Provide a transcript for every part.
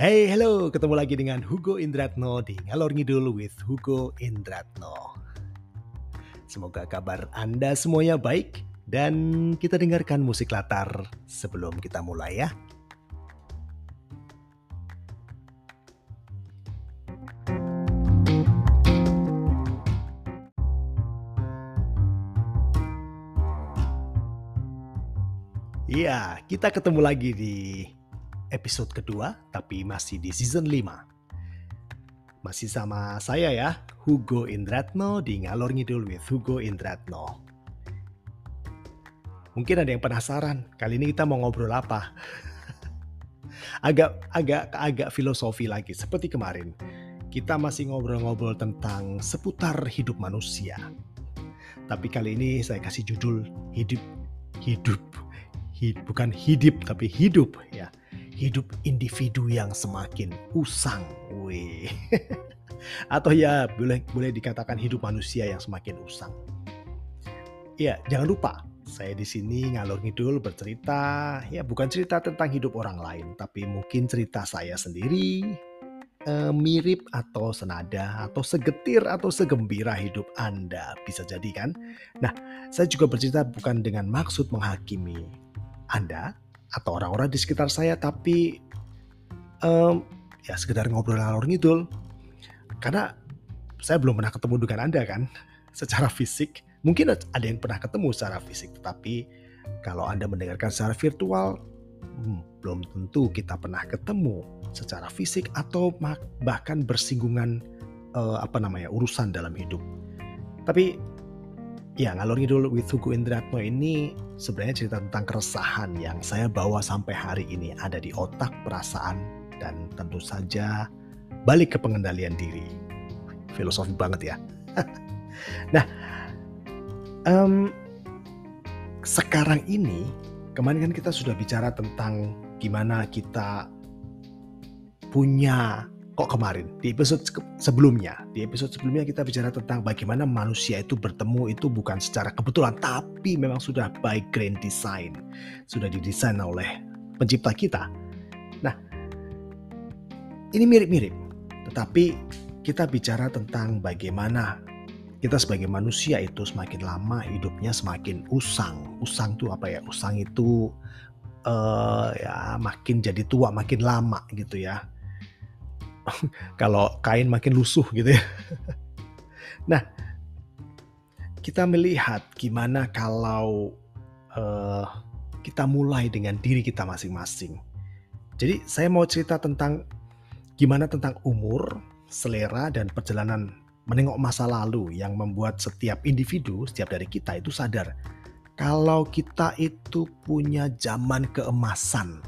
Hey, hello, ketemu lagi dengan Hugo Indratno di Ngalor Ngidul with Hugo Indratno. Semoga kabar Anda semuanya baik dan kita dengarkan musik latar sebelum kita mulai ya. Iya, kita ketemu lagi di episode kedua, tapi masih di season 5. Masih sama saya ya, Hugo Indratno di Ngalor Ngidul with Hugo Indratno. Mungkin ada yang penasaran, kali ini kita mau ngobrol apa? agak agak agak filosofi lagi seperti kemarin. Kita masih ngobrol-ngobrol tentang seputar hidup manusia. Tapi kali ini saya kasih judul hidup hidup hid, bukan hidup tapi hidup ya hidup individu yang semakin usang weh. Atau ya boleh boleh dikatakan hidup manusia yang semakin usang. Ya jangan lupa saya di sini ngalor ngidul bercerita ya bukan cerita tentang hidup orang lain tapi mungkin cerita saya sendiri eh, mirip atau senada atau segetir atau segembira hidup Anda bisa jadi kan? Nah saya juga bercerita bukan dengan maksud menghakimi anda atau orang-orang di sekitar saya, tapi um, ya sekedar ngobrol ngalor ngidul. Karena saya belum pernah ketemu dengan Anda kan, secara fisik. Mungkin ada yang pernah ketemu secara fisik, tetapi kalau Anda mendengarkan secara virtual, hmm, belum tentu kita pernah ketemu secara fisik atau bahkan bersinggungan uh, apa namanya urusan dalam hidup. Tapi Ya, ngalor ngidul with Hugo Indratno ini sebenarnya cerita tentang keresahan yang saya bawa sampai hari ini ada di otak, perasaan, dan tentu saja balik ke pengendalian diri. Filosofi banget ya. nah, um, sekarang ini kemarin kan kita sudah bicara tentang gimana kita punya kok kemarin? Di episode sebelumnya di episode sebelumnya kita bicara tentang bagaimana manusia itu bertemu itu bukan secara kebetulan tapi memang sudah by grand design. Sudah didesain oleh pencipta kita. Nah ini mirip-mirip tetapi kita bicara tentang bagaimana kita sebagai manusia itu semakin lama hidupnya semakin usang. Usang itu apa ya? Usang itu uh, ya makin jadi tua makin lama gitu ya kalau kain makin lusuh gitu ya. Nah, kita melihat gimana kalau uh, kita mulai dengan diri kita masing-masing. Jadi saya mau cerita tentang gimana tentang umur, selera dan perjalanan menengok masa lalu yang membuat setiap individu, setiap dari kita itu sadar kalau kita itu punya zaman keemasan.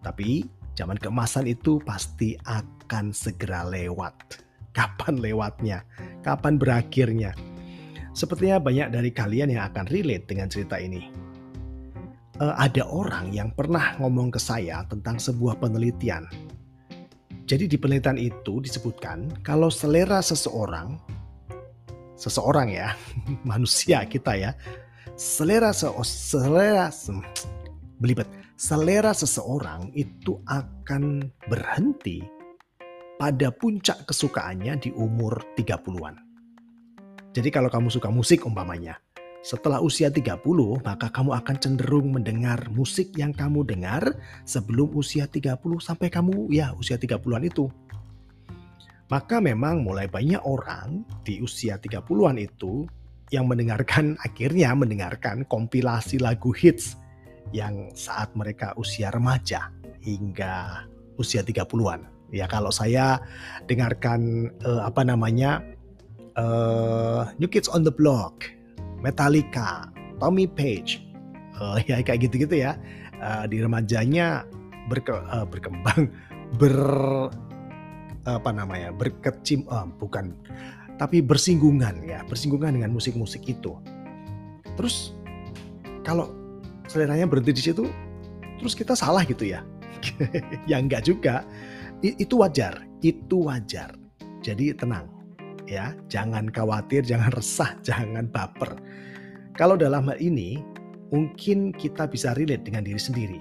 Tapi Zaman keemasan itu pasti akan segera lewat. Kapan lewatnya? Kapan berakhirnya? Sepertinya banyak dari kalian yang akan relate dengan cerita ini. Uh, ada orang yang pernah ngomong ke saya tentang sebuah penelitian. Jadi di penelitian itu disebutkan kalau selera seseorang, seseorang ya, manusia kita ya, selera se selera belibet selera seseorang itu akan berhenti pada puncak kesukaannya di umur 30-an. Jadi kalau kamu suka musik umpamanya, setelah usia 30 maka kamu akan cenderung mendengar musik yang kamu dengar sebelum usia 30 sampai kamu ya usia 30-an itu. Maka memang mulai banyak orang di usia 30-an itu yang mendengarkan akhirnya mendengarkan kompilasi lagu hits yang saat mereka usia remaja hingga usia 30-an. Ya kalau saya dengarkan uh, apa namanya uh, New Kids on the Block, Metallica, Tommy Page, uh, ya kayak gitu-gitu ya. Di remajanya berke, berkembang ber apa namanya berkecim uh, bukan tapi bersinggungan ya bersinggungan dengan musik-musik itu terus kalau seleranya berhenti di situ, terus kita salah gitu ya? ya enggak juga. Itu wajar, itu wajar. Jadi tenang ya, jangan khawatir, jangan resah, jangan baper. Kalau dalam hal ini, mungkin kita bisa relate dengan diri sendiri.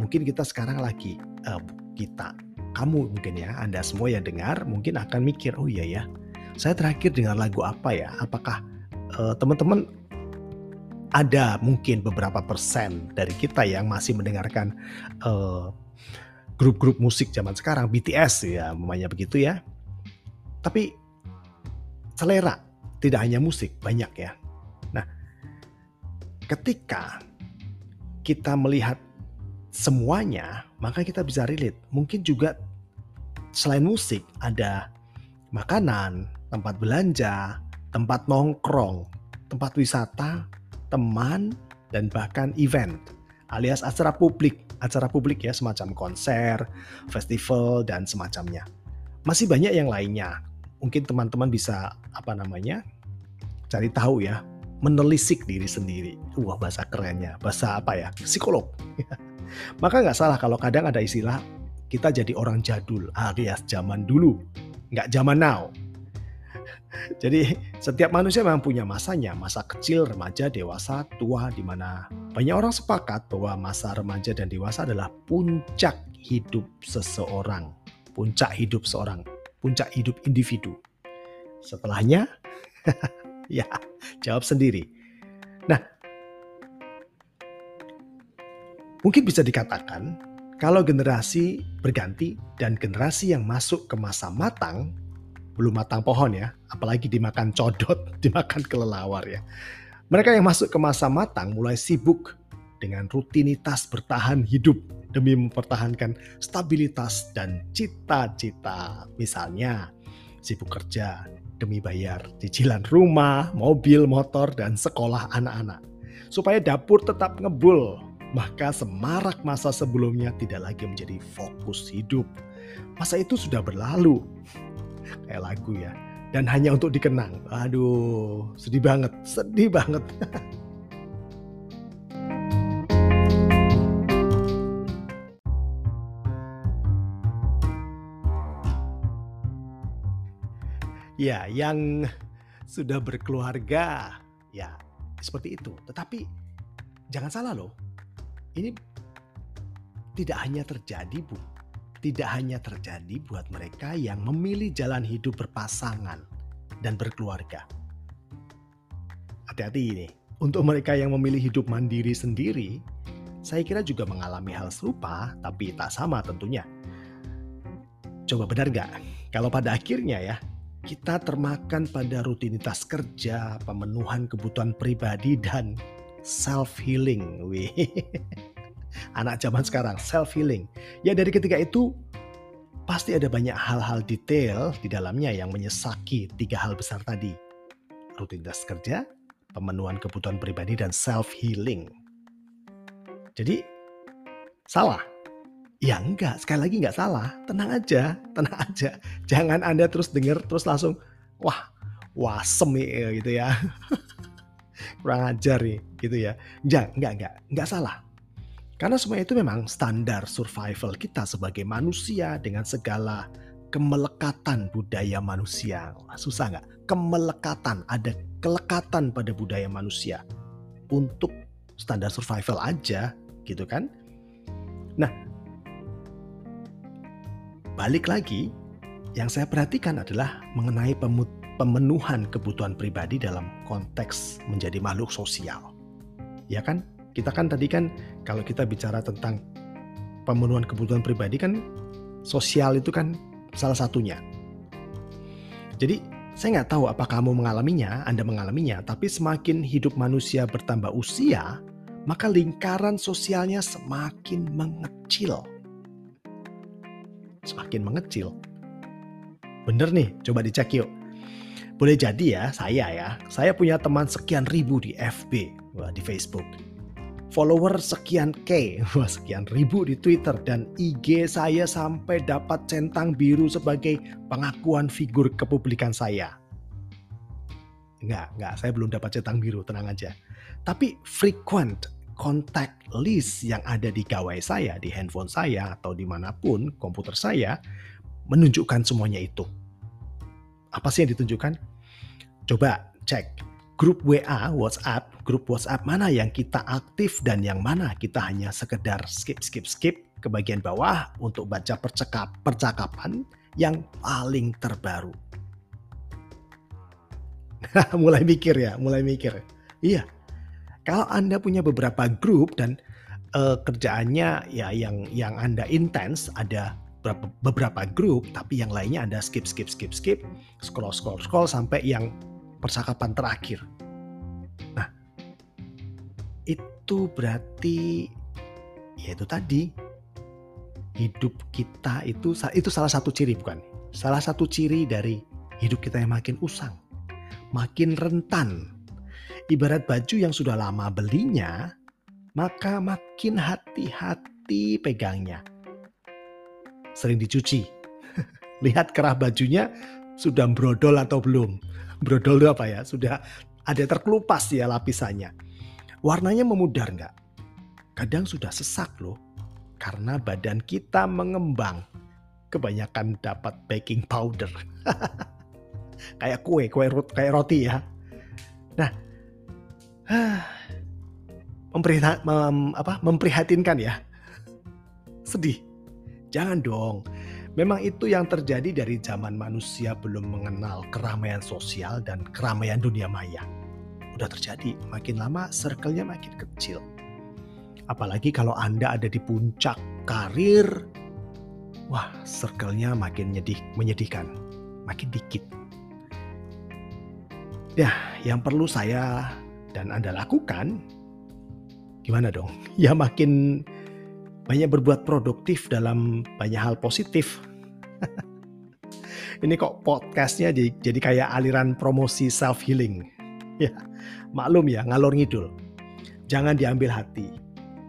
Mungkin kita sekarang lagi, uh, kita, kamu mungkin ya, Anda semua yang dengar mungkin akan mikir, oh iya ya, saya terakhir dengar lagu apa ya? Apakah uh, teman-teman ada mungkin beberapa persen dari kita yang masih mendengarkan uh, grup-grup musik zaman sekarang, BTS ya, namanya begitu ya. Tapi selera tidak hanya musik, banyak ya. Nah, ketika kita melihat semuanya, maka kita bisa relate. Mungkin juga selain musik ada makanan, tempat belanja, tempat nongkrong, tempat wisata, teman, dan bahkan event alias acara publik, acara publik ya semacam konser, festival dan semacamnya. Masih banyak yang lainnya. Mungkin teman-teman bisa apa namanya? cari tahu ya, menelisik diri sendiri. Wah bahasa kerennya, bahasa apa ya? Psikolog. Maka nggak salah kalau kadang ada istilah kita jadi orang jadul alias zaman dulu, nggak zaman now. Jadi setiap manusia memang punya masanya, masa kecil, remaja, dewasa, tua, di mana banyak orang sepakat bahwa masa remaja dan dewasa adalah puncak hidup seseorang, puncak hidup seorang, puncak hidup individu. Setelahnya, ya jawab sendiri. Nah, Mungkin bisa dikatakan kalau generasi berganti dan generasi yang masuk ke masa matang belum matang pohon ya, apalagi dimakan codot, dimakan kelelawar ya. Mereka yang masuk ke masa matang mulai sibuk dengan rutinitas bertahan hidup demi mempertahankan stabilitas dan cita-cita. Misalnya, sibuk kerja demi bayar cicilan rumah, mobil, motor, dan sekolah anak-anak. Supaya dapur tetap ngebul maka semarak masa sebelumnya tidak lagi menjadi fokus hidup. Masa itu sudah berlalu. Kayak lagu ya. Dan hanya untuk dikenang. Aduh, sedih banget, sedih banget. ya, yang sudah berkeluarga, ya seperti itu. Tetapi jangan salah loh, ini tidak hanya terjadi, Bu. Tidak hanya terjadi buat mereka yang memilih jalan hidup berpasangan dan berkeluarga. Hati-hati ini. Untuk mereka yang memilih hidup mandiri sendiri, saya kira juga mengalami hal serupa, tapi tak sama tentunya. Coba benar nggak? Kalau pada akhirnya ya, kita termakan pada rutinitas kerja, pemenuhan kebutuhan pribadi, dan self-healing. Wih. Anak zaman sekarang, self-healing. Ya dari ketika itu, pasti ada banyak hal-hal detail di dalamnya yang menyesaki tiga hal besar tadi. Rutinitas kerja, pemenuhan kebutuhan pribadi, dan self-healing. Jadi, salah. Ya enggak, sekali lagi enggak salah. Tenang aja, tenang aja. Jangan Anda terus dengar, terus langsung, wah, wasem gitu ya. kurang ajar nih gitu ya. Enggak, enggak, enggak, enggak salah. Karena semua itu memang standar survival kita sebagai manusia dengan segala kemelekatan budaya manusia. Susah nggak? Kemelekatan, ada kelekatan pada budaya manusia untuk standar survival aja gitu kan. Nah, balik lagi, yang saya perhatikan adalah mengenai pemenuhan kebutuhan pribadi dalam konteks menjadi makhluk sosial. Ya kan? Kita kan tadi kan kalau kita bicara tentang pemenuhan kebutuhan pribadi kan sosial itu kan salah satunya. Jadi saya nggak tahu apa kamu mengalaminya, Anda mengalaminya, tapi semakin hidup manusia bertambah usia, maka lingkaran sosialnya semakin mengecil. Semakin mengecil. Bener nih, coba dicek yuk. Boleh jadi ya, saya ya, saya punya teman sekian ribu di FB, di Facebook. Follower sekian K, wah sekian ribu di Twitter, dan IG saya sampai dapat centang biru sebagai pengakuan figur kepublikan saya. Enggak, enggak, saya belum dapat centang biru, tenang aja. Tapi frequent contact list yang ada di gawai saya, di handphone saya, atau di mana pun komputer saya, menunjukkan semuanya itu apa sih yang ditunjukkan? Coba cek grup WA, WhatsApp, grup WhatsApp mana yang kita aktif dan yang mana kita hanya sekedar skip, skip, skip ke bagian bawah untuk baca percakap, percakapan yang paling terbaru. mulai mikir ya, mulai mikir. Iya, kalau Anda punya beberapa grup dan uh, kerjaannya ya yang yang Anda intens, ada beberapa, beberapa grup, tapi yang lainnya Anda skip, skip, skip, skip, scroll, scroll, scroll sampai yang percakapan terakhir. Nah, itu berarti ya itu tadi hidup kita itu itu salah satu ciri bukan? Salah satu ciri dari hidup kita yang makin usang, makin rentan. Ibarat baju yang sudah lama belinya, maka makin hati-hati pegangnya. Sering dicuci. Lihat kerah bajunya sudah brodol atau belum. Brodol itu apa ya? Sudah ada terkelupas ya lapisannya. Warnanya memudar nggak? Kadang sudah sesak loh karena badan kita mengembang. Kebanyakan dapat baking powder. kayak kue, kue rot, kayak roti ya. Nah, memprihat, mem, memprihatinkan ya. Sedih. Jangan dong. Memang itu yang terjadi dari zaman manusia belum mengenal keramaian sosial dan keramaian dunia maya. Udah terjadi, makin lama circle-nya makin kecil Apalagi kalau Anda ada di puncak karir, wah circle-nya makin nyedih, menyedihkan, makin dikit. Ya, yang perlu saya dan Anda lakukan, gimana dong? Ya makin banyak berbuat produktif dalam banyak hal positif. Ini kok podcastnya jadi, jadi kayak aliran promosi self healing. Ya, maklum ya ngalor ngidul. Jangan diambil hati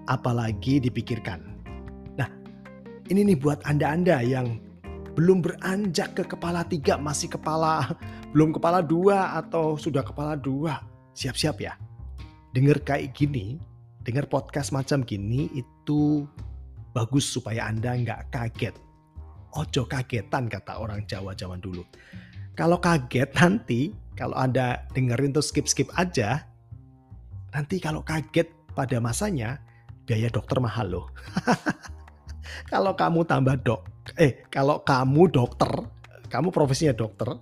apalagi dipikirkan. Nah, ini nih buat Anda-Anda yang belum beranjak ke kepala tiga, masih kepala, belum kepala dua atau sudah kepala dua. Siap-siap ya. Dengar kayak gini, dengar podcast macam gini itu bagus supaya Anda nggak kaget. Ojo kagetan kata orang Jawa zaman dulu. Kalau kaget nanti, kalau Anda dengerin tuh skip-skip aja, nanti kalau kaget pada masanya, biaya dokter mahal loh. kalau kamu tambah dok, eh kalau kamu dokter, kamu profesinya dokter,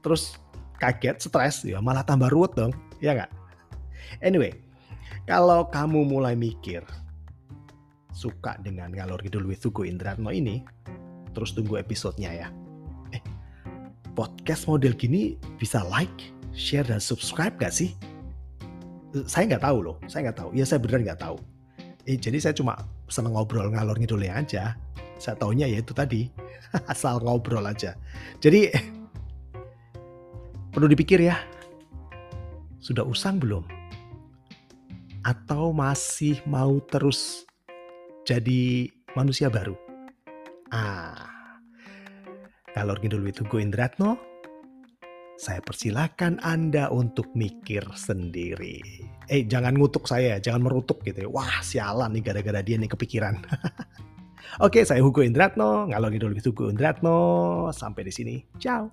terus kaget, stres, ya malah tambah ruwet dong, ya nggak? Anyway, kalau kamu mulai mikir suka dengan ngalor ngidul with Tugu Indratno ini, terus tunggu episodenya ya. Eh, podcast model gini bisa like, share dan subscribe gak sih? Saya nggak tahu loh, saya nggak tahu. Ya saya beneran nggak tahu eh, jadi saya cuma seneng ngobrol ngalor ngidulnya aja saya taunya ya itu tadi asal ngobrol aja jadi perlu dipikir ya sudah usang belum atau masih mau terus jadi manusia baru ah kalau ngidul itu Go Indratno saya persilahkan Anda untuk mikir sendiri. Eh, jangan ngutuk saya, jangan merutuk gitu ya. Wah, sialan nih gara-gara dia nih kepikiran. Oke, saya Hugo Indratno, ngalor ngidul Hugo Indratno. Sampai di sini. Ciao.